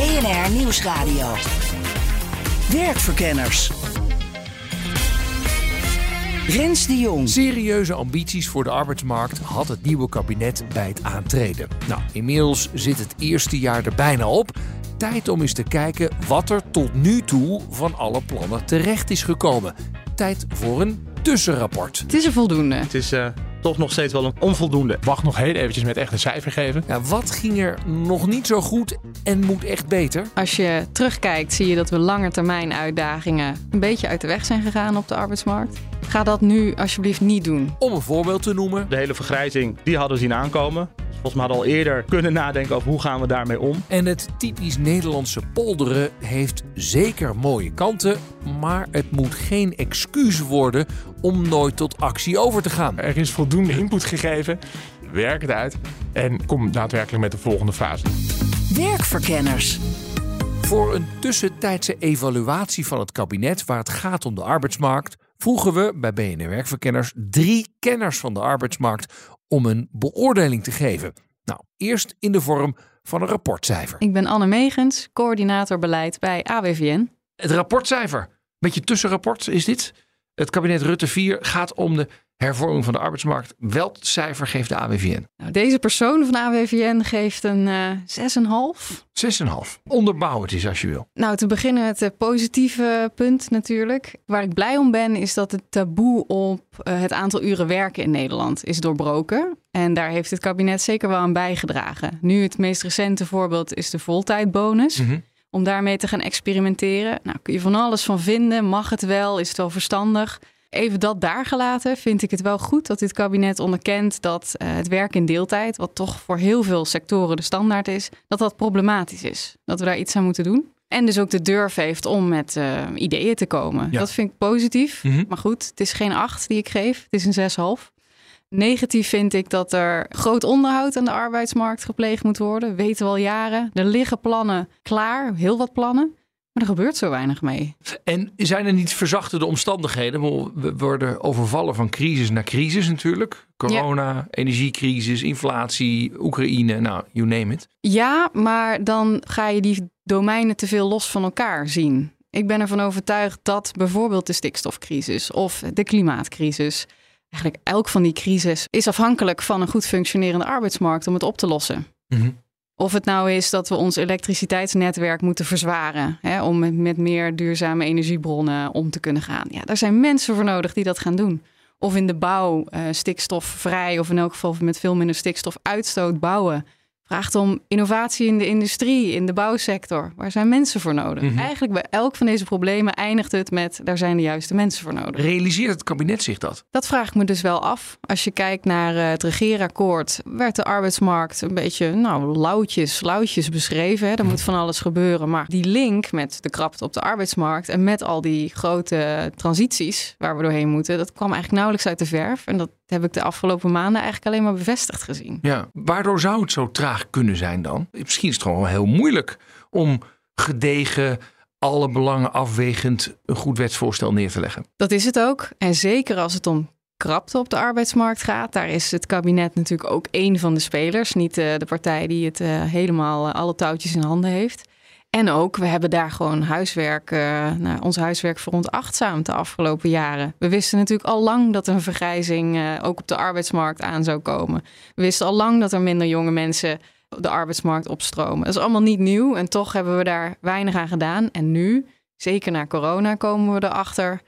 BNR Nieuwsradio. Werkverkenners. Rens de Jong. Serieuze ambities voor de arbeidsmarkt had het nieuwe kabinet bij het aantreden. Nou, inmiddels zit het eerste jaar er bijna op. Tijd om eens te kijken wat er tot nu toe van alle plannen terecht is gekomen. Tijd voor een tussenrapport. Het is een voldoende. Het is uh, toch nog steeds wel een onvoldoende. Wacht nog heel eventjes met echt een cijfer geven. Ja, wat ging er nog niet zo goed en moet echt beter? Als je terugkijkt zie je dat we langetermijn uitdagingen een beetje uit de weg zijn gegaan op de arbeidsmarkt. Ga dat nu alsjeblieft niet doen. Om een voorbeeld te noemen. De hele vergrijzing, die hadden we zien aankomen. Volgens mij hadden al eerder kunnen nadenken over hoe gaan we daarmee om. En het typisch Nederlandse polderen heeft zeker mooie kanten, maar het moet geen excuus worden om nooit tot actie over te gaan. Er is voldoende input gegeven, werk het uit en kom daadwerkelijk met de volgende fase. Werkverkenners. Voor een tussentijdse evaluatie van het kabinet waar het gaat om de arbeidsmarkt, vroegen we bij BNR Werkverkenners drie kenners van de arbeidsmarkt om een beoordeling te geven. Nou, eerst in de vorm van een rapportcijfer. Ik ben Anne Megens, coördinator beleid bij AWVN. Het rapportcijfer, beetje tussenrapport is dit. Het kabinet Rutte 4 gaat om de hervorming van de arbeidsmarkt. Welk cijfer geeft de AWVN? Nou, deze persoon van de AWVN geeft een uh, 6,5. 6,5. Onderbouw het eens als je wil. Nou, te beginnen met het positieve punt natuurlijk. Waar ik blij om ben, is dat het taboe op uh, het aantal uren werken in Nederland is doorbroken. En daar heeft het kabinet zeker wel aan bijgedragen. Nu het meest recente voorbeeld is de voltijdbonus. Mm -hmm. Om daarmee te gaan experimenteren. Nou, kun je van alles van vinden. Mag het wel? Is het wel verstandig? Even dat daar gelaten, vind ik het wel goed dat dit kabinet onderkent dat uh, het werk in deeltijd, wat toch voor heel veel sectoren de standaard is, dat dat problematisch is. Dat we daar iets aan moeten doen. En dus ook de durf heeft om met uh, ideeën te komen. Ja. Dat vind ik positief. Mm -hmm. Maar goed, het is geen 8 die ik geef, het is een 6,5. Negatief vind ik dat er groot onderhoud aan de arbeidsmarkt gepleegd moet worden. Weten we al jaren. Er liggen plannen klaar, heel wat plannen. Maar er gebeurt zo weinig mee. En zijn er niet verzachtende omstandigheden? We worden overvallen van crisis naar crisis natuurlijk. Corona, ja. energiecrisis, inflatie, Oekraïne, nou, you name it. Ja, maar dan ga je die domeinen te veel los van elkaar zien. Ik ben ervan overtuigd dat bijvoorbeeld de stikstofcrisis of de klimaatcrisis... eigenlijk elk van die crisis is afhankelijk van een goed functionerende arbeidsmarkt om het op te lossen. Mm -hmm. Of het nou is dat we ons elektriciteitsnetwerk moeten verzwaren hè, om met, meer duurzame energiebronnen om te kunnen gaan. Ja, daar zijn mensen voor nodig die dat gaan doen. Of in de bouw uh, stikstofvrij of in elk geval met veel minder stikstofuitstoot bouwen. Vraagt om innovatie in de industrie, in de bouwsector. Waar zijn mensen voor nodig? Mm -hmm. Eigenlijk bij elk van deze problemen eindigt het met daar zijn de juiste mensen voor nodig. Realiseert het kabinet zich dat? Dat vraag ik me dus wel af. Als je kijkt naar uh, het regeerakkoord, werd de arbeidsmarkt een beetje nou, lauwtjes, lauwtjes beschreven. Hè. Er moet van alles gebeuren. Maar die link met de krapte op de arbeidsmarkt en met al die grote transities waar we doorheen moeten, dat kwam eigenlijk nauwelijks uit de verf. En dat heb ik de afgelopen maanden eigenlijk alleen maar bevestigd gezien. Ja, waardoor zou het zo traag kunnen zijn dan? Misschien is het gewoon heel moeilijk om gedegen, alle belangen afwegend een goed wetsvoorstel neer te leggen. Dat is het ook. En zeker als het om krapte op de arbeidsmarkt gaat. Daar is het kabinet natuurlijk ook één van de spelers. Niet uh, de partij die het uh, helemaal uh, alle touwtjes in handen heeft. En ook, we hebben daar gewoon huiswerk, uh, nou, ons huiswerk veronachtzaamd de afgelopen jaren. We wisten natuurlijk al lang dat een vergrijzing uh, ook op de arbeidsmarkt aan zou komen. We wisten al lang dat er minder jonge mensen de arbeidsmarkt opstromen. Dat is allemaal niet nieuw en toch hebben we daar weinig aan gedaan. En nu, zeker na corona, komen we erachter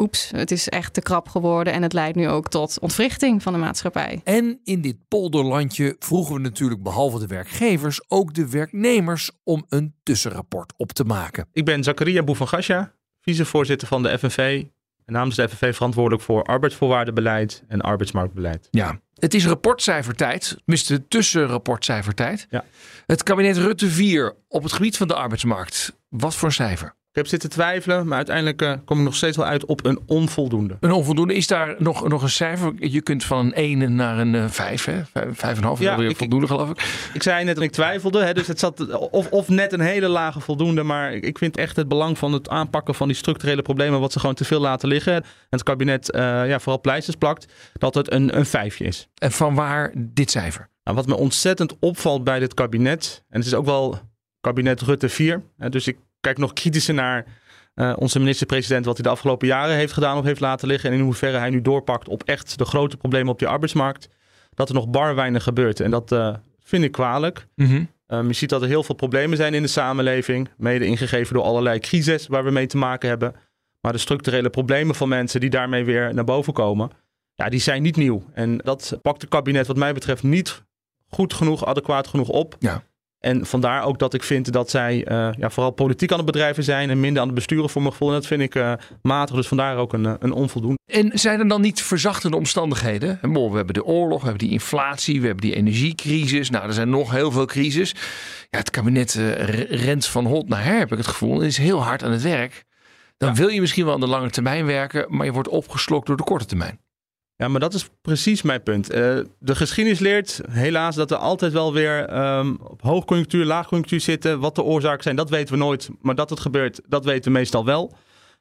oeps, het is echt te krap geworden en het leidt nu ook tot ontwrichting van de maatschappij. En in dit polderlandje vroegen we natuurlijk behalve de werkgevers ook de werknemers om een tussenrapport op te maken. Ik ben Zakaria Boe van Gasja, vicevoorzitter van de FNV. En namens de FNV verantwoordelijk voor arbeidsvoorwaardenbeleid en arbeidsmarktbeleid. Ja, het is rapportcijfertijd, tenminste tussenrapportcijfertijd. Ja. Het kabinet Rutte 4 op het gebied van de arbeidsmarkt. Wat voor cijfer? Ik heb zitten twijfelen, maar uiteindelijk eh, kom ik nog steeds wel uit op een onvoldoende. Een onvoldoende. Is daar nog, nog een cijfer? Je kunt van een 1 naar een eh, 5, hè? 5,5 is Ja, alweer ik- voldoende, geloof ik. Ik zei net dat ik twijfelde, hè, dus het zat of, of net een hele lage voldoende. Maar ik vind echt het belang van het aanpakken van die structurele problemen, wat ze gewoon te veel laten liggen. En het kabinet eh, ja, vooral pleisters plakt, dat het een, een vijfje is. En van waar dit cijfer? Nou, wat me ontzettend opvalt bij dit kabinet, en het is ook wel kabinet Rutte 4, hè, dus ik kijk nog kritischer naar eh, onze minister-president, wat hij de afgelopen jaren heeft gedaan of heeft laten liggen. En in hoeverre hij nu doorpakt op echt de grote problemen op die arbeidsmarkt. Dat er nog bar weinig gebeurt. En dat eh, vind ik kwalijk. Mhm. Um, je ziet dat er heel veel problemen zijn in de samenleving. Mede ingegeven door allerlei crises waar we mee te maken hebben. Maar de structurele problemen van mensen die daarmee weer naar boven komen. Ja, die zijn niet nieuw. En dat pakt het kabinet wat mij betreft niet goed genoeg, adequaat genoeg op. Ja. En vandaar ook dat ik vind dat zij eh, ja, vooral politiek aan het bedrijven zijn en minder aan het besturen voor mijn gevoel. En dat vind ik eh, matig, dus vandaar ook een, eh, een onvoldoende. En zijn er dan niet verzachtende omstandigheden? We hebben de oorlog, we hebben die inflatie, we hebben die energiecrisis. Nou, er zijn nog heel veel crisis. Ja, het kabinet rent van hot naar her, heb ik het gevoel. En is heel hard aan het werk. Dan wil je misschien wel aan de lange termijn werken, maar je wordt opgeslokt door de korte termijn. Ja, maar dat is precies mijn punt. Eh, de geschiedenis leert helaas dat er altijd wel weer ehm, op hoogconjunctuur, laagconjunctuur zitten. Wat de oorzaken zijn, dat weten we nooit. Maar dat het gebeurt, dat weten we meestal wel.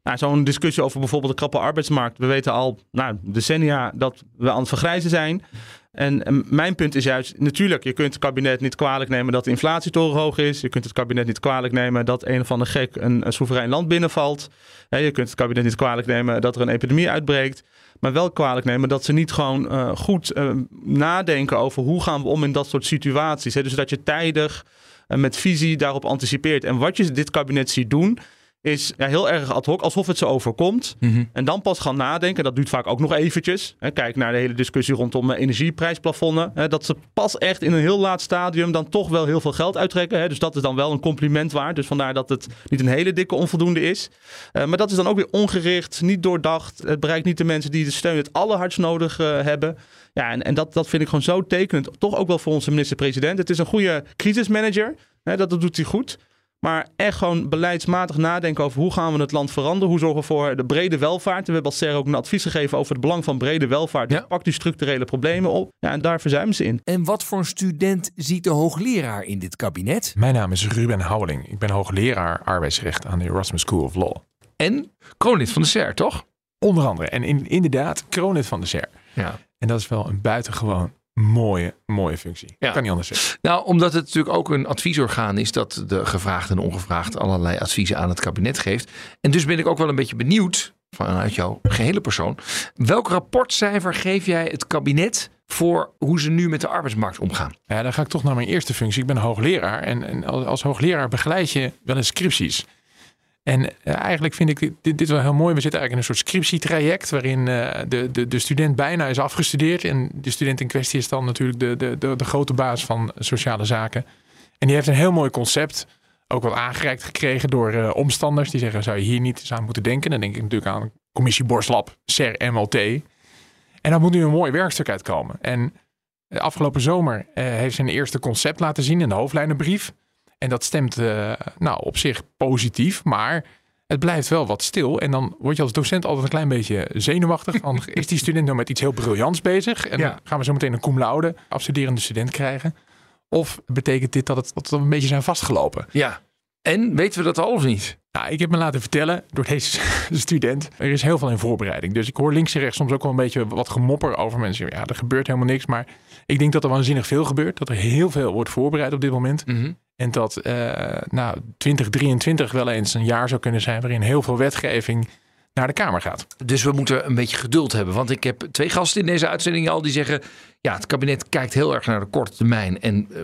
Nou, Zo'n discussie over bijvoorbeeld de krappe arbeidsmarkt. We weten al nou, decennia dat we aan het vergrijzen zijn. En, mijn punt is juist, natuurlijk, je kunt het kabinet niet kwalijk nemen dat de inflatie torenhoog is. Je kunt het kabinet niet kwalijk nemen dat een of ander gek een, soeverein land binnenvalt. Je kunt het kabinet niet kwalijk nemen dat er een epidemie uitbreekt. Maar wel kwalijk nemen dat ze niet gewoon eh, goed eh, nadenken over hoe gaan we om in dat soort situaties. Hè? Dus dat je tijdig eh, met visie daarop anticipeert. En wat je dit kabinet ziet doen, is ja, heel erg ad hoc, alsof het ze overkomt. En dan pas gaan nadenken, dat duurt vaak ook nog eventjes. Hè, kijk naar de hele discussie rondom eh, energieprijsplafonnen. Hè, dat ze pas echt in een heel laat stadium dan toch wel heel veel geld uittrekken. Hè, dus dat is dan wel een compliment waard. Dus vandaar dat het niet een hele dikke onvoldoende is. Eh, maar dat is dan ook weer ongericht, niet doordacht. Het bereikt niet de mensen die de steun het allerhardst nodig eh, hebben. Ja, en, en dat, dat vind ik gewoon zo tekenend. Toch ook wel voor onze minister-president. Het is een goede crisismanager. Hè, dat, dat doet hij goed. Maar echt gewoon beleidsmatig nadenken over hoe gaan we het land veranderen. Hoe zorgen we voor de brede welvaart. En we hebben als CER ook een advies gegeven over het belang van brede welvaart. Ja. Pak die structurele problemen op. Ja, en daar verzuimen ze in. En wat voor een student ziet de hoogleraar in dit kabinet? Mijn naam is Ruben Houweling. Ik ben hoogleraar arbeidsrecht aan de Erasmus School of Law. En kroonlid van de SER, toch? Onder andere. En in, inderdaad, kroonlid van de SER. Ja. En dat is wel een buitengewoon mooie, mooie functie. Ja. Kan niet anders zeggen. Nou, omdat het natuurlijk ook een adviesorgaan is dat de gevraagd en ongevraagd allerlei adviezen aan het kabinet geeft. En dus ben ik ook wel een beetje benieuwd vanuit jouw gehele persoon. Welk rapportcijfer geef jij het kabinet voor hoe ze nu met de arbeidsmarkt omgaan? Ja, dan ga ik toch naar mijn eerste functie. Ik ben hoogleraar. En, en als, als hoogleraar begeleid je wel eens scripties. En eh, eigenlijk vind ik dit, dit, wel heel mooi. We zitten eigenlijk in een soort scriptietraject. waarin eh, de, de, de student bijna is afgestudeerd. En de student in kwestie is dan natuurlijk de, de, de, grote baas van sociale zaken. En die heeft een heel mooi concept. Ook wel aangereikt gekregen door eh, omstanders. Die zeggen: zou je hier niet eens aan moeten denken? Dan denk ik natuurlijk aan commissie Borslab, CER, MLT. En daar moet nu een mooi werkstuk uitkomen. En afgelopen zomer heeft ze een eerste concept laten zien in de hoofdlijnenbrief. En dat stemt eh, nou, op zich positief, maar het blijft wel wat stil. En dan word je als docent altijd een klein beetje zenuwachtig. Dan is die student nou met iets heel briljants bezig. En Ja. dan gaan we zo meteen een cum laude afstuderende student krijgen. Of betekent dit dat, het, dat we een beetje zijn vastgelopen? Ja. En weten we dat al of niet? Nou, ik heb me laten vertellen door deze student. Er is heel veel in voorbereiding. Dus ik hoor links en rechts soms ook wel een beetje wat gemopper over mensen. Ja, er gebeurt helemaal niks. Maar ik denk dat er waanzinnig veel gebeurt. Dat er heel veel wordt voorbereid op dit moment. En dat eh, nou, 2023 wel eens een jaar zou kunnen zijn waarin heel veel wetgeving naar de Kamer gaat. Dus we moeten een beetje geduld hebben. Want ik heb twee gasten in deze uitzending al die zeggen... ja, het kabinet kijkt heel erg naar de korte termijn... en eh,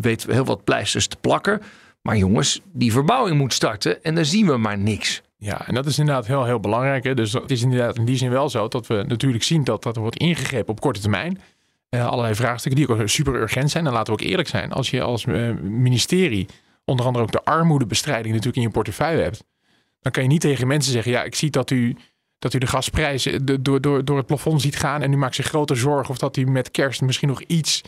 weet heel wat pleisters te plakken. Maar jongens, die verbouwing moet starten en dan zien we maar niks. Ja, en dat is inderdaad heel, heel belangrijk. Hè? Dus het is inderdaad in die zin wel zo dat we natuurlijk zien dat, dat er wordt ingegrepen op korte termijn. Eh, allerlei vraagstukken die ook super urgent zijn. En laten we ook eerlijk zijn, als je als eh, ministerie onder andere ook de armoedebestrijding natuurlijk in je portefeuille hebt, dan kan je niet tegen mensen zeggen, ja, ik zie dat u, dat u de gasprijs de- door, door, door het plafond ziet gaan. En u maakt zich grote zorgen of dat u met kerst misschien nog iets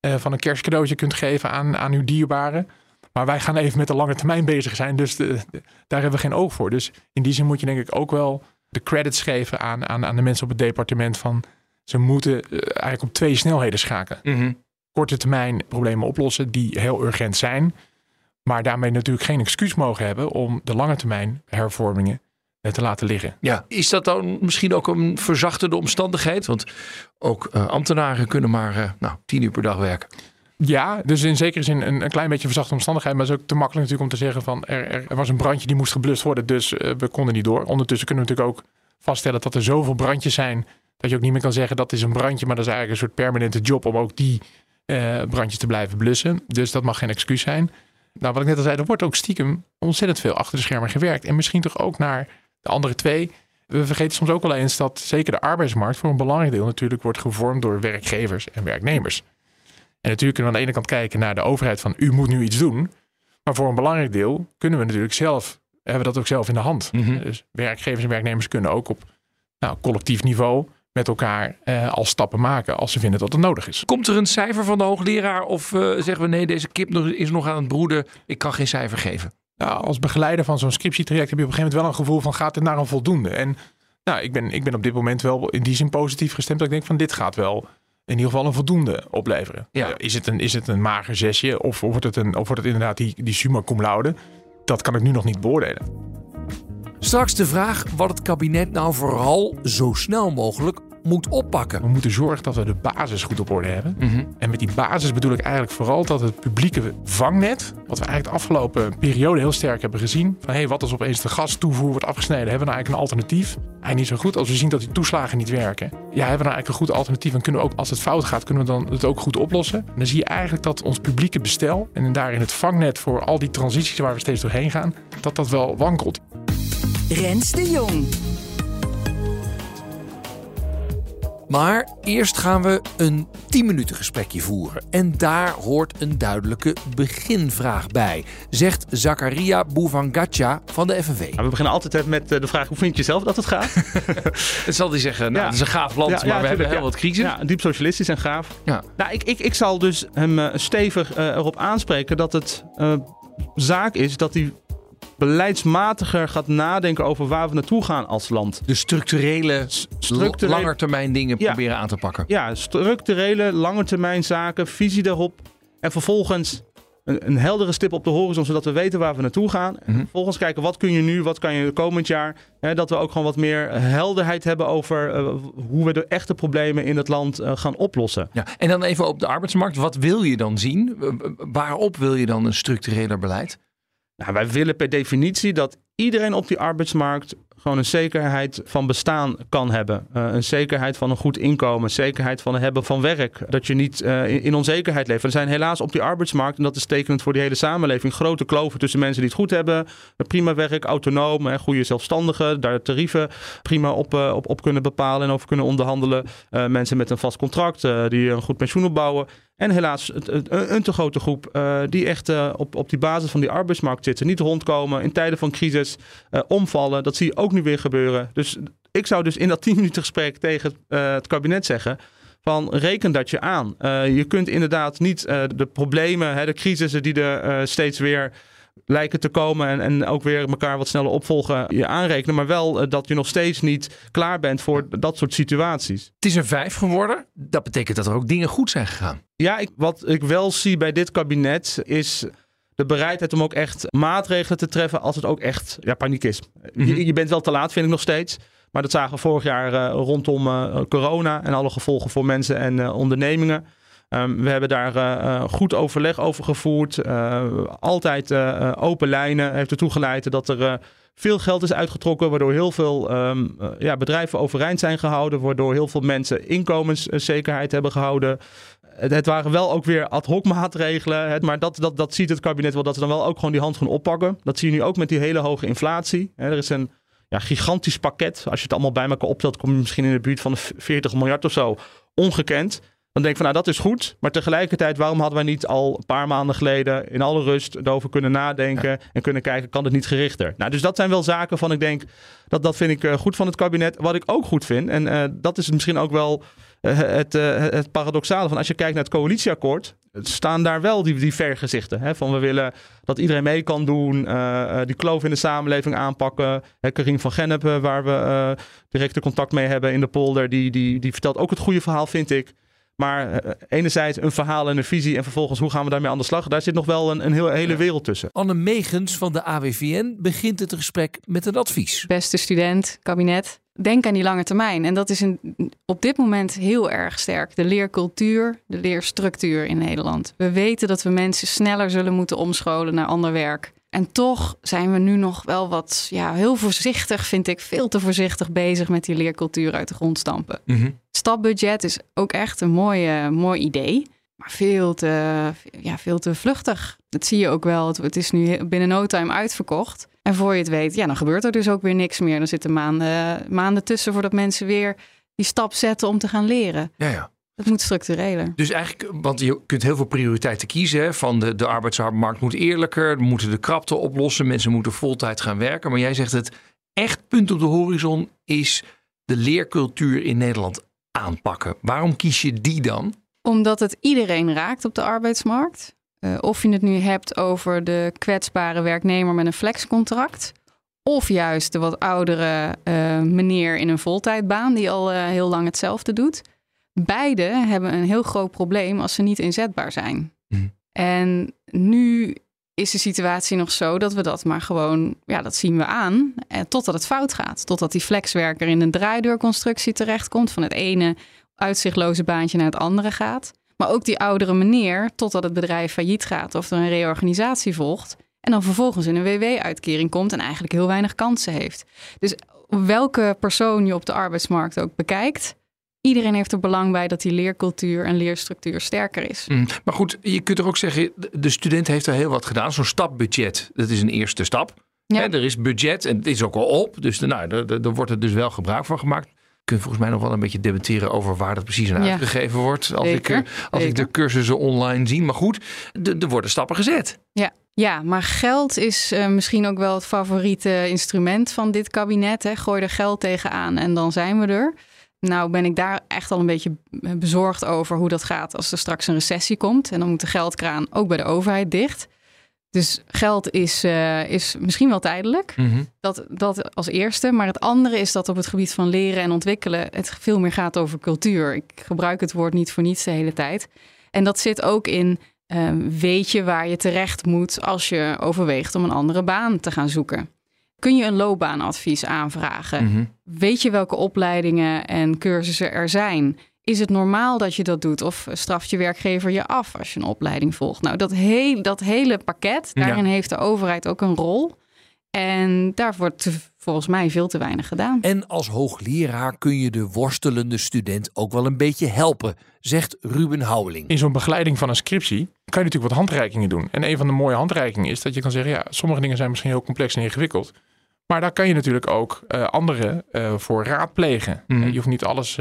eh, van een kerstcadeautje kunt geven aan, aan uw dierbaren. Maar wij gaan even met de lange termijn bezig zijn. Dus de- de- daar hebben we geen oog voor. Dus in die zin moet je denk ik ook wel de credits geven aan, aan, aan de mensen op het departement van ze moeten eh, eigenlijk op twee snelheden schakelen. Mhm. Korte termijn problemen oplossen die heel urgent zijn. Maar daarmee natuurlijk geen excuus mogen hebben om de lange termijn hervormingen eh, te laten liggen. Ja, is dat dan misschien ook een verzachtende omstandigheid? Want ook eh, ambtenaren kunnen maar nou, tien uur per dag werken. Ja, dus in zekere zin een, een klein beetje verzachte omstandigheid. Maar het is ook te makkelijk natuurlijk om te zeggen van er, er, was een brandje die moest geblust worden. Dus eh, we konden niet door. Ondertussen kunnen we natuurlijk ook vaststellen dat er zoveel brandjes zijn. Dat je ook niet meer kan zeggen dat is een brandje. Maar dat is eigenlijk een soort permanente job om ook die eh, brandjes te blijven blussen. Dus dat mag geen excuus zijn. Nou, wat ik net al zei, er wordt ook stiekem ontzettend veel achter de schermen gewerkt. En misschien toch ook naar de andere twee. We vergeten soms ook wel eens dat zeker de arbeidsmarkt voor een belangrijk deel natuurlijk wordt gevormd door werkgevers en werknemers. En natuurlijk kunnen we aan de ene kant kijken naar de overheid van u moet nu iets doen. Maar voor een belangrijk deel kunnen we natuurlijk zelf, hebben we dat ook zelf in de hand. Mhm. Dus werkgevers en werknemers kunnen ook op nou, collectief niveau met elkaar eh, al stappen maken als ze vinden dat het nodig is. Komt er een cijfer van de hoogleraar of eh, zeggen we nee, deze kip is nog aan het broeden. Ik kan geen cijfer geven. Nou, als begeleider van zo'n scriptietraject heb je op een gegeven moment wel een gevoel van gaat het naar een voldoende? En nou, ik ben, ik ben op dit moment wel in die zin positief gestemd. Dat ik denk van dit gaat wel in ieder geval een voldoende opleveren. Ja. Eh, is, het een, is het een mager zesje of wordt het, een, of wordt het inderdaad die, die summa cum laude? Dat kan ik nu nog niet beoordelen. Straks de vraag wat het kabinet nou vooral zo snel mogelijk moet oppakken. We moeten zorgen dat we de basis goed op orde hebben. Mhm. En met die basis bedoel ik eigenlijk vooral dat het publieke vangnet, wat we eigenlijk de afgelopen periode heel sterk hebben gezien, van hé, wat als opeens de gastoevoer wordt afgesneden, hebben we nou eigenlijk een alternatief? Eigenlijk niet zo goed. Als we zien dat die toeslagen niet werken, ja, hebben we nou eigenlijk een goed alternatief en kunnen we ook, als het fout gaat, kunnen we dan het ook goed oplossen. En dan zie je eigenlijk dat ons publieke bestel en daarin het vangnet voor al die transities waar we steeds doorheen gaan, dat dat wel wankelt. Rens de Jong. Maar eerst gaan we een 10 minuten gesprekje voeren. En daar hoort een duidelijke beginvraag bij. Zegt Zakaria Bouvangatja van de FNV. We beginnen altijd met eh, de vraag: hoe vind je zelf dat het gaat? Het zal hij zeggen, nou, Ja. het is een gaaf land, Ja, maar ja, we hebben heel ja. wat crisis. Ja, diep socialistisch en gaaf. Ja. Nou, ik, ik, ik zal dus hem eh, stevig eh, erop aanspreken dat het eh, zaak is dat hij beleidsmatiger gaat nadenken over waar we naartoe gaan als land. De structurele, structurele- langetermijn dingen Ja. proberen aan te pakken. Ja, structurele, lange termijn zaken, visie daarop. En vervolgens een, een heldere stip op de horizon, zodat we weten waar we naartoe gaan. En Mhm. vervolgens kijken, wat kun je nu, wat kan je komend jaar. Hè, dat we ook gewoon wat meer helderheid hebben over eh, hoe we de echte problemen in het land eh, gaan oplossen. Ja. En dan even op de arbeidsmarkt. Wat wil je dan zien? Waarop wil je dan een structureler beleid? Nou, wij willen per definitie dat iedereen op die arbeidsmarkt gewoon een zekerheid van bestaan kan hebben. Eh, een zekerheid van een goed inkomen, zekerheid van het hebben van werk. Dat je niet eh, in, onzekerheid leeft. Er zijn helaas op die arbeidsmarkt, en dat is tekenend voor die hele samenleving, grote kloven tussen mensen die het goed hebben, eh, prima werk, autonoom, hè, goede zelfstandigen, daar tarieven prima op, op, op kunnen bepalen en over kunnen onderhandelen. Mensen met een vast contract, die een goed pensioen opbouwen. En helaas een, te grote groep eh, die echt eh, op, op die basis van die arbeidsmarkt zitten. Niet rondkomen, in tijden van crisis eh, omvallen. Dat zie je ook nu weer gebeuren. Dus ik zou dus in dat 10 minuten gesprek tegen het kabinet zeggen... van reken dat je aan. Je kunt inderdaad niet de problemen, hè, de crisissen die er steeds weer lijken te komen... En, en ook weer elkaar wat sneller opvolgen, je aanrekenen. Maar wel eh, dat je nog steeds niet klaar bent voor dat soort situaties. Het is een vijf geworden. Dat betekent dat er ook dingen goed zijn gegaan. Ja, ik, wat ik wel zie bij dit kabinet is de bereidheid om ook echt maatregelen te treffen als het ook echt ja, paniek is. je, je bent wel te laat, vind ik nog steeds. Maar dat zagen we vorig jaar eh, rondom eh, corona en alle gevolgen voor mensen en ondernemingen. Ehm, we hebben daar eh, eh, goed overleg over gevoerd. Eh, altijd open lijnen heeft ertoe geleid dat er veel geld is uitgetrokken, waardoor heel veel ehm, eh, ja, bedrijven overeind zijn gehouden, waardoor heel veel mensen inkomenszekerheid hebben gehouden. Het, waren wel ook weer ad hoc maatregelen, maar dat, dat, dat ziet het kabinet wel, dat ze dan wel ook gewoon die hand gaan oppakken. Dat zie je nu ook met die hele hoge inflatie. Er is een ja, gigantisch pakket. Als je het allemaal bij elkaar optelt, kom je misschien in de buurt van de 40 miljard of zo. Ongekend. Dan denk ik van, nou dat is goed. Maar tegelijkertijd, waarom hadden wij niet al een paar maanden geleden in alle rust erover kunnen nadenken en kunnen kijken, kan het niet gerichter? Nou, dus dat zijn wel zaken van ik denk, dat, dat vind ik eh, goed van het kabinet. Wat ik ook goed vind, en eh, dat is misschien ook wel eh, het, eh, het paradoxale van als je kijkt naar het coalitieakkoord, staan daar wel die, die vergezichten. Hè? Van we willen dat iedereen mee kan doen, die kloof in de samenleving aanpakken. Hè, Karin van Gennep, waar we directe contact mee hebben in de polder, die, die, die vertelt ook het goede verhaal, vind ik. Maar eh, enerzijds een verhaal en een visie en vervolgens hoe gaan we daarmee aan de slag. Daar zit nog wel een, een heel, hele wereld tussen. Anne Megens van de AWVN begint het gesprek met een advies. Beste student, kabinet, denk aan die lange termijn. En dat is een, op dit moment heel erg sterk. De leercultuur, de leerstructuur in Nederland. We weten dat we mensen sneller zullen moeten omscholen naar ander werk. En toch zijn we nu nog wel wat, ja, heel voorzichtig, vind ik, veel te voorzichtig bezig met die leercultuur uit de grond stampen. Stapbudget is ook echt een mooi, mooi idee. Maar veel te, ja, veel te vluchtig. Dat zie je ook wel. Het, het is nu binnen no time uitverkocht. En voor je het weet, ja, dan gebeurt er dus ook weer niks meer. Dan zitten maanden, maanden tussen voordat mensen weer die stap zetten om te gaan leren. Ja, ja. Dat moet structureler. Dus eigenlijk, want je kunt heel veel prioriteiten kiezen. Hè? Van de, de arbeidsmarkt moet eerlijker, we moeten de krapte oplossen, mensen moeten voltijd gaan werken. Maar jij zegt het echt punt op de horizon is de leercultuur in Nederland aanpakken. Waarom kies je die dan? Omdat het iedereen raakt op de arbeidsmarkt. Eh, of je het nu hebt over de kwetsbare werknemer met een flexcontract. Of juist de wat oudere eh, meneer in een voltijdbaan die al eh, heel lang hetzelfde doet. Beide hebben een heel groot probleem als ze niet inzetbaar zijn. Mhm. En nu is de situatie nog zo dat we dat maar gewoon, ja, dat zien we aan. eh, totdat het fout gaat. Totdat die flexwerker in een draaideurconstructie terechtkomt. Van het ene uitzichtloze baantje naar het andere gaat. Maar ook die oudere meneer, totdat het bedrijf failliet gaat of er een reorganisatie volgt. En dan vervolgens in een WW-uitkering komt en eigenlijk heel weinig kansen heeft. Dus welke persoon je op de arbeidsmarkt ook bekijkt, iedereen heeft er belang bij dat die leercultuur en leerstructuur sterker is. Mm, Maar goed, je kunt er ook zeggen, de- de student heeft er heel wat gedaan. Zo'n stapbudget, dat is een eerste stap. Ja. Hè, er is budget en het is ook al op. Dus nou, daar wordt er dus wel gebruik van gemaakt. Je kunt volgens mij nog wel een beetje debatteren over waar dat precies aan Ja. uitgegeven wordt. Als, ik, Zeker, eh, als ik de cursussen online zie. Maar goed, er worden stappen gezet. Ja, ja maar geld is eh, misschien ook wel het favoriete instrument van dit kabinet. Hè. Gooi er geld tegenaan en dan zijn we er. Nou ben ik daar echt al een beetje bezorgd over hoe dat gaat als er straks een recessie komt. En dan moet de geldkraan ook bij de overheid dicht. Dus geld is, eh, is misschien wel tijdelijk. Dat, dat als eerste. Maar het andere is dat op het gebied van leren en ontwikkelen het veel meer gaat over cultuur. Ik gebruik het woord niet voor niets de hele tijd. En dat zit ook in ehm, weet je waar je terecht moet als je overweegt om een andere baan te gaan zoeken. Kun je een loopbaanadvies aanvragen? Weet je welke opleidingen en cursussen er zijn? Is het normaal dat je dat doet? Of straft je werkgever je af als je een opleiding volgt? Nou, dat, heel, dat hele pakket, daarin heeft de overheid ook een rol. En daar wordt volgens mij veel te weinig gedaan. En als hoogleraar kun je de worstelende student ook wel een beetje helpen, zegt Ruben Houweling. In zo'n begeleiding van een scriptie kan je natuurlijk wat handreikingen doen. En een van de mooie handreikingen is dat je kan zeggen, ja, sommige dingen zijn misschien heel complex en ingewikkeld. Maar daar kan je natuurlijk ook eh, anderen eh, voor raadplegen. Eh, je hoeft niet alles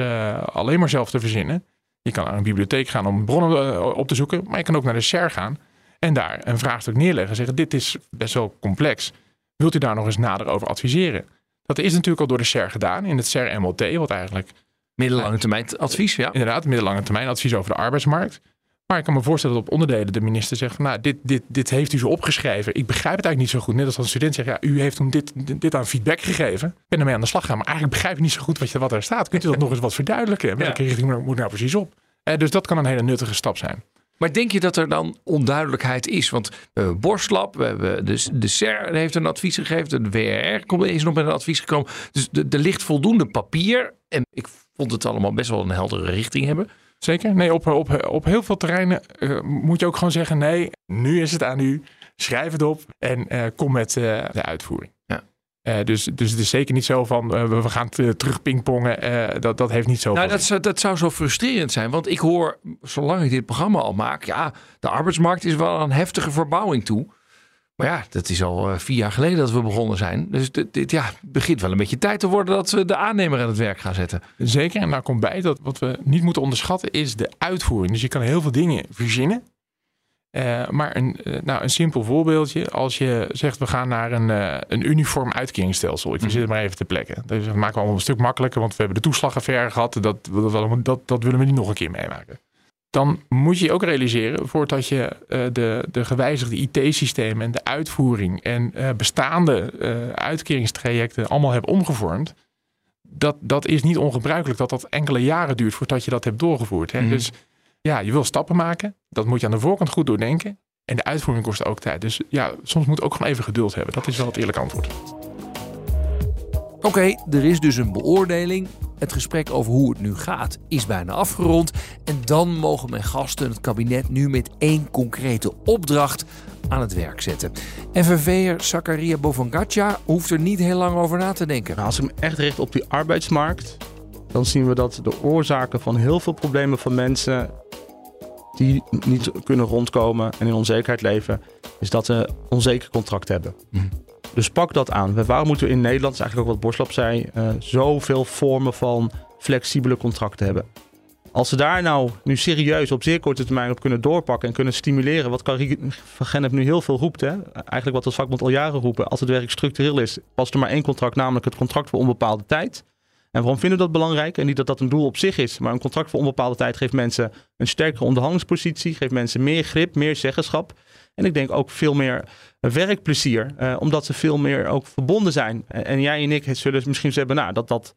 alleen maar zelf te verzinnen. Je kan naar een bibliotheek gaan om bronnen op te zoeken. Maar je kan ook naar de SER gaan en daar een vraagstuk neerleggen. En zeggen, dit is best wel complex. Wilt u daar nog eens nader over adviseren? Dat is natuurlijk al door de SER gedaan in het SER MLT. Wat eigenlijk Middellange termijn advies, ja. inderdaad middellange termijn advies over de arbeidsmarkt. Maar ik kan me voorstellen dat op onderdelen de minister zegt van nou, dit, dit, dit heeft u zo opgeschreven. Ik begrijp het eigenlijk niet zo goed. Net als een student zegt, ja, u heeft toen dit, dit, aan feedback gegeven. Ik ben ermee aan de slag gegaan, maar eigenlijk begrijp ik niet zo goed wat, je, wat er staat. Kunt u dat nog eens wat verduidelijken? Welke richting moet, nou precies op? Eh, dus dat kan een hele nuttige stap zijn. Maar denk je dat er dan onduidelijkheid is? Want we hebben Borstlab, we hebben de, de CER heeft een advies gegeven, de WRR komt- is nog met een advies gekomen. Dus de- er ligt voldoende papier. En ik vond het allemaal best wel een heldere richting hebben. Zeker. Nee, op, op, op heel veel terreinen eh, moet je ook gewoon zeggen: nee, nu is het aan u. Schrijf het op en eh, kom met eh, de uitvoering. Ja. Dus, dus het is zeker niet zo van we gaan terug pingpongen. Dat, dat heeft niet zo. Nou, dat zou, dat zou zo frustrerend zijn. Want ik hoor, zolang ik dit programma al maak, ja, de arbeidsmarkt is wel aan een heftige verbouwing toe. Maar ja, dat is al eh, vier jaar geleden dat we begonnen zijn. Dus dit, dit ja, begint wel een beetje tijd te worden dat we de aannemer aan het werk gaan zetten. Zeker, en daar komt bij dat wat we niet moeten onderschatten is de uitvoering. Dus je kan heel veel dingen verzinnen. Eh, maar een, eh, nou, een simpel voorbeeldje. Als je zegt we gaan naar een, een uniform uitkeringsstelsel. Ik verzin het maar even te plekken. Dus dat maken we allemaal een stuk makkelijker. Want we hebben de toeslagaffaire gehad. Dat, dat, dat, dat willen we niet nog een keer meemaken. Dan moet je je ook realiseren, voordat je eh, de, de gewijzigde IT-systemen en de uitvoering en eh, bestaande eh, uitkeringstrajecten allemaal hebt omgevormd. Dat, dat is niet ongebruikelijk dat dat enkele jaren duurt voordat je dat hebt doorgevoerd. Hè? Mhm. Dus ja, je wil stappen maken. Dat moet je aan de voorkant goed doordenken. En de uitvoering kost ook tijd. Dus ja, soms moet ook gewoon even geduld hebben. Dat is wel het eerlijke antwoord. Oké, er is dus een beoordeling. Het gesprek over hoe het nu gaat is bijna afgerond. En dan mogen mijn gasten het kabinet nu met één concrete opdracht aan het werk zetten. FNV'er Zakaria Bovangatja hoeft er niet heel lang over na te denken. Nou, als ik me echt richt op die arbeidsmarkt, dan zien we dat de oorzaken van heel veel problemen van mensen die niet kunnen rondkomen en in onzekerheid leven, is dat ze onzeker contract hebben. Mhm. Dus pak dat aan. Waarom moeten we in Nederland, is eigenlijk ook wat Borslap zei, eh, zoveel vormen van flexibele contracten hebben? Als ze daar nou nu serieus op zeer korte termijn op kunnen doorpakken en kunnen stimuleren, wat Carrie van Gennep nu heel veel roept, hè? eigenlijk wat als vakbond al jaren roepen, als het werk structureel is, past er maar één contract, namelijk het contract voor onbepaalde tijd. En waarom vinden we dat belangrijk? En niet dat dat een doel op zich is, maar een contract voor onbepaalde tijd geeft mensen een sterkere onderhandelingspositie, geeft mensen meer grip, meer zeggenschap. En ik denk ook veel meer werkplezier, eh, omdat ze veel meer ook verbonden zijn. En, en jij en ik zullen misschien zeggen, nou, dat, dat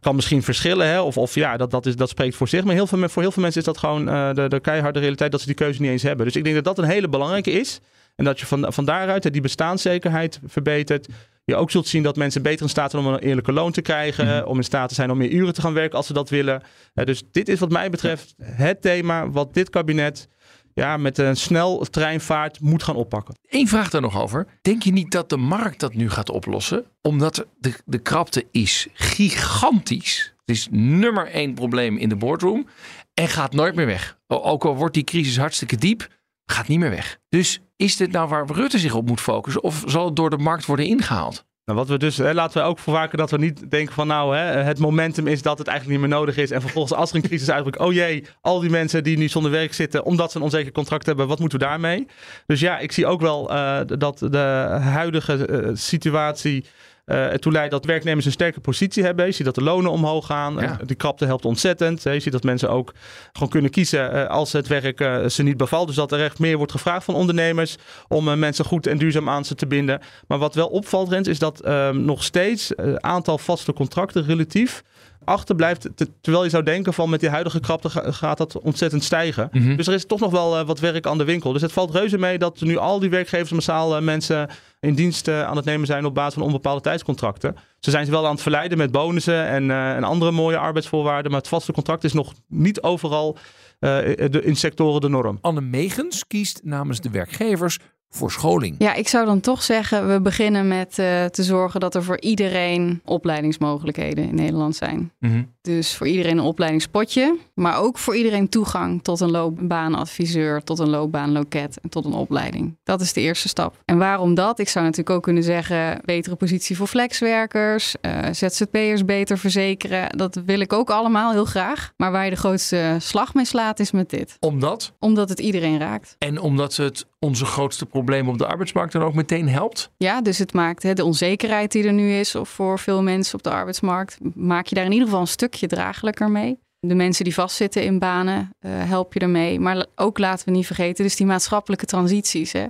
kan misschien verschillen, hè? Of, of ja, dat, dat, is, dat spreekt voor zich. Maar heel veel, voor heel veel mensen is dat gewoon eh, de, de keiharde realiteit dat ze die keuze niet eens hebben. Dus ik denk dat dat een hele belangrijke is. En dat je van, van daaruit hè, die bestaanszekerheid verbetert. Je ook zult zien dat mensen beter in staat zijn om een eerlijke loon te krijgen. Om in staat te zijn om meer uren te gaan werken als ze dat willen. Eh, dus dit is wat mij betreft het thema wat dit kabinet ja, met een snel treinvaart moet gaan oppakken. Eén vraag daar nog over. Denk je niet dat de markt dat nu gaat oplossen? Omdat de, de krapte is gigantisch. Het is nummer één probleem in de boardroom. En gaat nooit meer weg. Ook al wordt die crisis hartstikke diep, gaat niet meer weg. Dus is dit nou waar Rutte zich op moet focussen? Of zal het door de markt worden ingehaald? Nou, wat we dus, hè, laten we ook voorwaken dat we niet denken van nou, hè, het momentum is dat het eigenlijk niet meer nodig is. En vervolgens als er een crisis uitbreekt, oh jee, al die mensen die nu zonder werk zitten omdat ze een onzeker contract hebben, wat moeten we daarmee? Dus ja, ik zie ook wel eh, dat de huidige eh, situatie eh, ertoe leidt dat werknemers een sterke positie hebben. Je ziet dat de lonen omhoog gaan. Ja. Eh, die krapte helpt ontzettend. Je ziet dat mensen ook gewoon kunnen kiezen eh, als het werk eh, ze niet bevalt. Dus dat er echt meer wordt gevraagd van ondernemers om eh, mensen goed en duurzaam aan ze te binden. Maar wat wel opvalt, Rens, is dat ehm, nog steeds het aantal vaste contracten relatief achterblijft. te- terwijl je zou denken van met die huidige krapte ga- gaat dat ontzettend stijgen. Mhm. Dus er is toch nog wel eh, wat werk aan de winkel. Dus het valt reuze mee dat nu al die werkgevers massaal eh, mensen in dienst eh, aan het nemen zijn op basis van onbepaalde tijdscontracten. Ze zijn ze wel aan het verleiden met bonussen en, en andere mooie arbeidsvoorwaarden. Maar het vaste contract is nog niet overal de, in sectoren de norm. Anne Megens kiest namens de werkgevers voor scholing. Ja, ik zou dan toch zeggen, we beginnen met eh, te zorgen dat er voor iedereen opleidingsmogelijkheden in Nederland zijn. Mhm. Dus voor iedereen een opleidingspotje, maar ook voor iedereen toegang tot een loopbaanadviseur, tot een loopbaanloket en tot een opleiding. Dat is de eerste stap. En waarom dat? Ik zou natuurlijk ook kunnen zeggen, betere positie voor flexwerkers, eh, ZZP'ers beter verzekeren. Dat wil ik ook allemaal heel graag. Maar waar je de grootste slag mee slaat is met dit. Omdat? Omdat het iedereen raakt. En omdat het onze grootste probleem op de arbeidsmarkt dan ook meteen helpt? Ja, dus het maakt hè, de onzekerheid die er nu is of voor veel mensen op de arbeidsmarkt, maak je daar in ieder geval een stukje draaglijker mee. De mensen die vastzitten in banen, eh, help je ermee. Maar ook laten we niet vergeten, dus die maatschappelijke transities. Hè.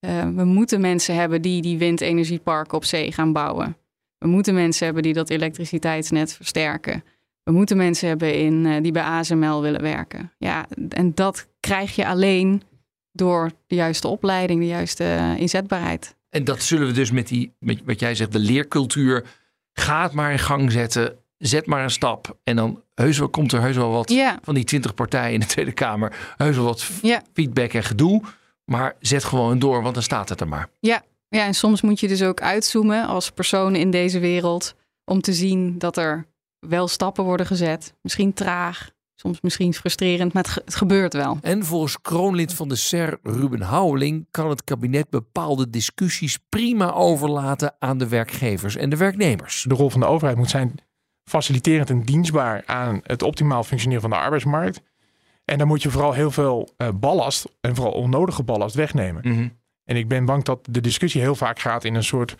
Eh, we moeten mensen hebben die die windenergieparken op zee gaan bouwen. We moeten mensen hebben die dat elektriciteitsnet versterken. We moeten mensen hebben in, eh, die bij ASML willen werken. Ja, en dat krijg je alleen door de juiste opleiding, de juiste eh, inzetbaarheid. En dat zullen we dus met die, met wat jij zegt, de leercultuur. Ga het maar in gang zetten. Zet maar een stap. En dan heus wel, komt er heus wel wat van die twintig partijen in de Tweede Kamer. Heus wel wat feedback en gedoe. Maar zet gewoon door, want dan staat het er maar. Ja. ja, en soms moet je dus ook uitzoomen als persoon in deze wereld om te zien dat er wel stappen worden gezet. Misschien traag, soms misschien frustrerend, maar het, ge- het gebeurt wel. En volgens kroonlid van de SER Ruben Houweling kan het kabinet bepaalde discussies prima overlaten aan de werkgevers en de werknemers. De rol van de overheid moet zijn faciliterend en dienstbaar aan het optimaal functioneren van de arbeidsmarkt. En dan moet je vooral heel veel eh, ballast en vooral onnodige ballast wegnemen. Mhm. En ik ben bang dat de discussie heel vaak gaat in een soort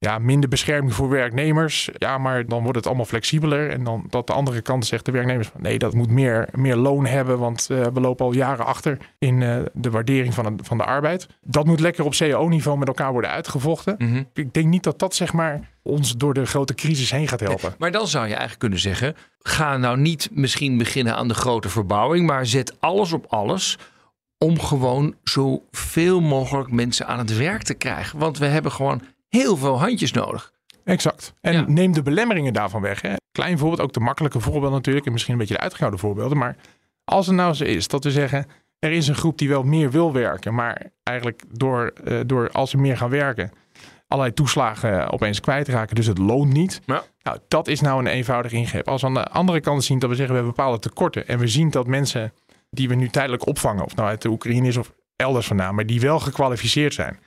ja, minder bescherming voor werknemers. Ja, maar dan wordt het allemaal flexibeler. En dan dat de andere kant zegt de werknemers van nee, dat moet meer, meer loon hebben. Want eh, we lopen al jaren achter in eh, de waardering van, de- van de arbeid. Dat moet lekker op CAO-niveau met elkaar worden uitgevochten. Mhm. Ik denk niet dat dat zeg maar ons door de grote crisis heen gaat helpen. Maar dan zou je eigenlijk kunnen zeggen: ga nou niet misschien beginnen aan de grote verbouwing, maar zet alles op alles om gewoon zoveel mogelijk mensen aan het werk te krijgen. Want we hebben gewoon heel veel handjes nodig. Exact. En Ja. neem de belemmeringen daarvan weg. Hè. Klein voorbeeld, ook de makkelijke voorbeeld natuurlijk. En misschien een beetje de uitgehouden voorbeelden. Maar als het nou zo is dat we zeggen... er is een groep die wel meer wil werken... maar eigenlijk door, eh, door als ze meer gaan werken... allerlei toeslagen opeens kwijtraken. Dus het loont niet. Ja. Nou, dat is nou een eenvoudige ingreep. Als we aan de andere kant zien dat we zeggen... we hebben bepaalde tekorten... en we zien dat mensen die we nu tijdelijk opvangen... of nou uit de Oekraïne is of elders vandaan... maar die wel gekwalificeerd zijn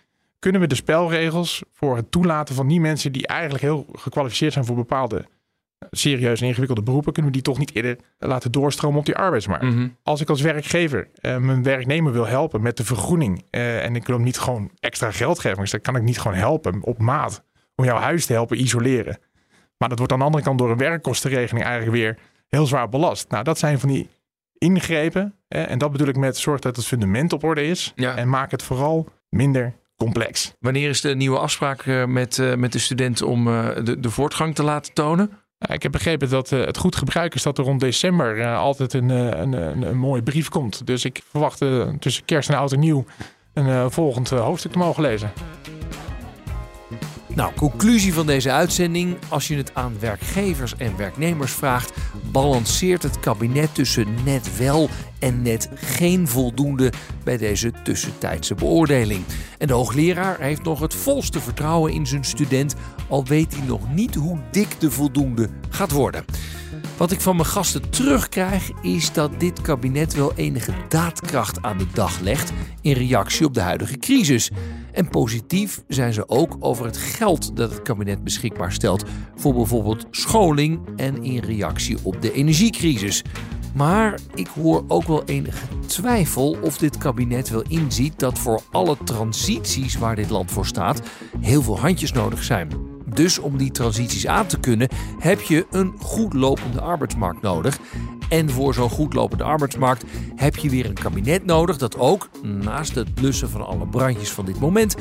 kunnen we de spelregels voor het toelaten van die mensen die eigenlijk heel gekwalificeerd zijn voor bepaalde eh, serieuze en ingewikkelde beroepen, kunnen we die toch niet eerder laten doorstromen op die arbeidsmarkt. Mhm. Als ik als werkgever eh, mijn werknemer wil helpen met de vergroening eh, en ik wil hem niet gewoon extra geld geven, dus dan kan ik niet gewoon helpen op maat om jouw huis te helpen isoleren. Maar dat wordt aan de andere kant door een werkkostenregeling eigenlijk weer heel zwaar belast. Nou, dat zijn van die ingrepen. eh, en dat bedoel ik met zorg dat het fundament op orde is. Ja. En maak het vooral minder complex. Wanneer is de nieuwe afspraak eh, met, eh, met de studenten om eh, de, de voortgang te laten tonen? Ik heb begrepen dat eh, het goed gebruik is dat er rond december eh, altijd een, eh, een, een, een mooie brief komt. Dus ik verwacht tussen kerst en oud en nieuw een eh, volgend hoofdstuk te mogen lezen. Nou, conclusie van deze uitzending. Als je het aan werkgevers en werknemers vraagt, balanceert het kabinet tussen net wel en net geen voldoende bij deze tussentijdse beoordeling. En de hoogleraar heeft nog het volste vertrouwen in zijn student, al weet hij nog niet hoe dik de voldoende gaat worden. Wat ik van mijn gasten terugkrijg is dat dit kabinet wel enige daadkracht aan de dag legt in reactie op de huidige crisis. En positief zijn ze ook over het geld dat het kabinet beschikbaar stelt voor bijvoorbeeld scholing en in reactie op de energiecrisis. Maar ik hoor ook wel enige twijfel of dit kabinet wel inziet dat voor alle transities waar dit land voor staat heel veel handjes nodig zijn. Dus om die transities aan te kunnen, heb je een goed lopende arbeidsmarkt nodig. En voor zo'n goed lopende arbeidsmarkt heb je weer een kabinet nodig dat ook, naast het blussen van alle brandjes van dit moment,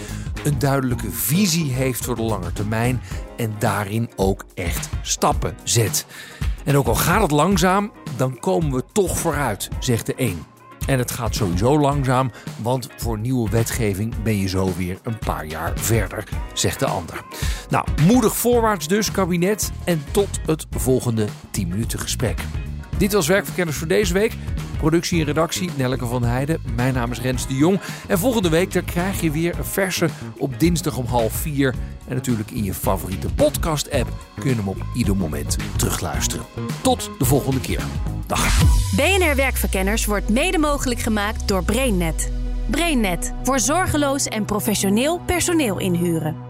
een duidelijke visie heeft voor de lange termijn en daarin ook echt stappen zet. En ook al gaat het langzaam, dan komen we toch vooruit, zegt de een. En het gaat sowieso langzaam, want voor nieuwe wetgeving ben je zo weer een paar jaar verder, zegt de ander. Nou, moedig voorwaarts dus, kabinet. En tot het volgende 10 minuten gesprek. Dit was Werkverkenners voor deze week. Productie en redactie Nelleke van Heijden. Mijn naam is Rens de Jong. En volgende week daar krijg je weer een verse op dinsdag om half vier. En natuurlijk in je favoriete podcast-app kun je hem op ieder moment terugluisteren. Tot de volgende keer. Dag. BNR Werkverkenners wordt mede mogelijk gemaakt door BrainNet. BrainNet voor zorgeloos en professioneel personeel inhuren.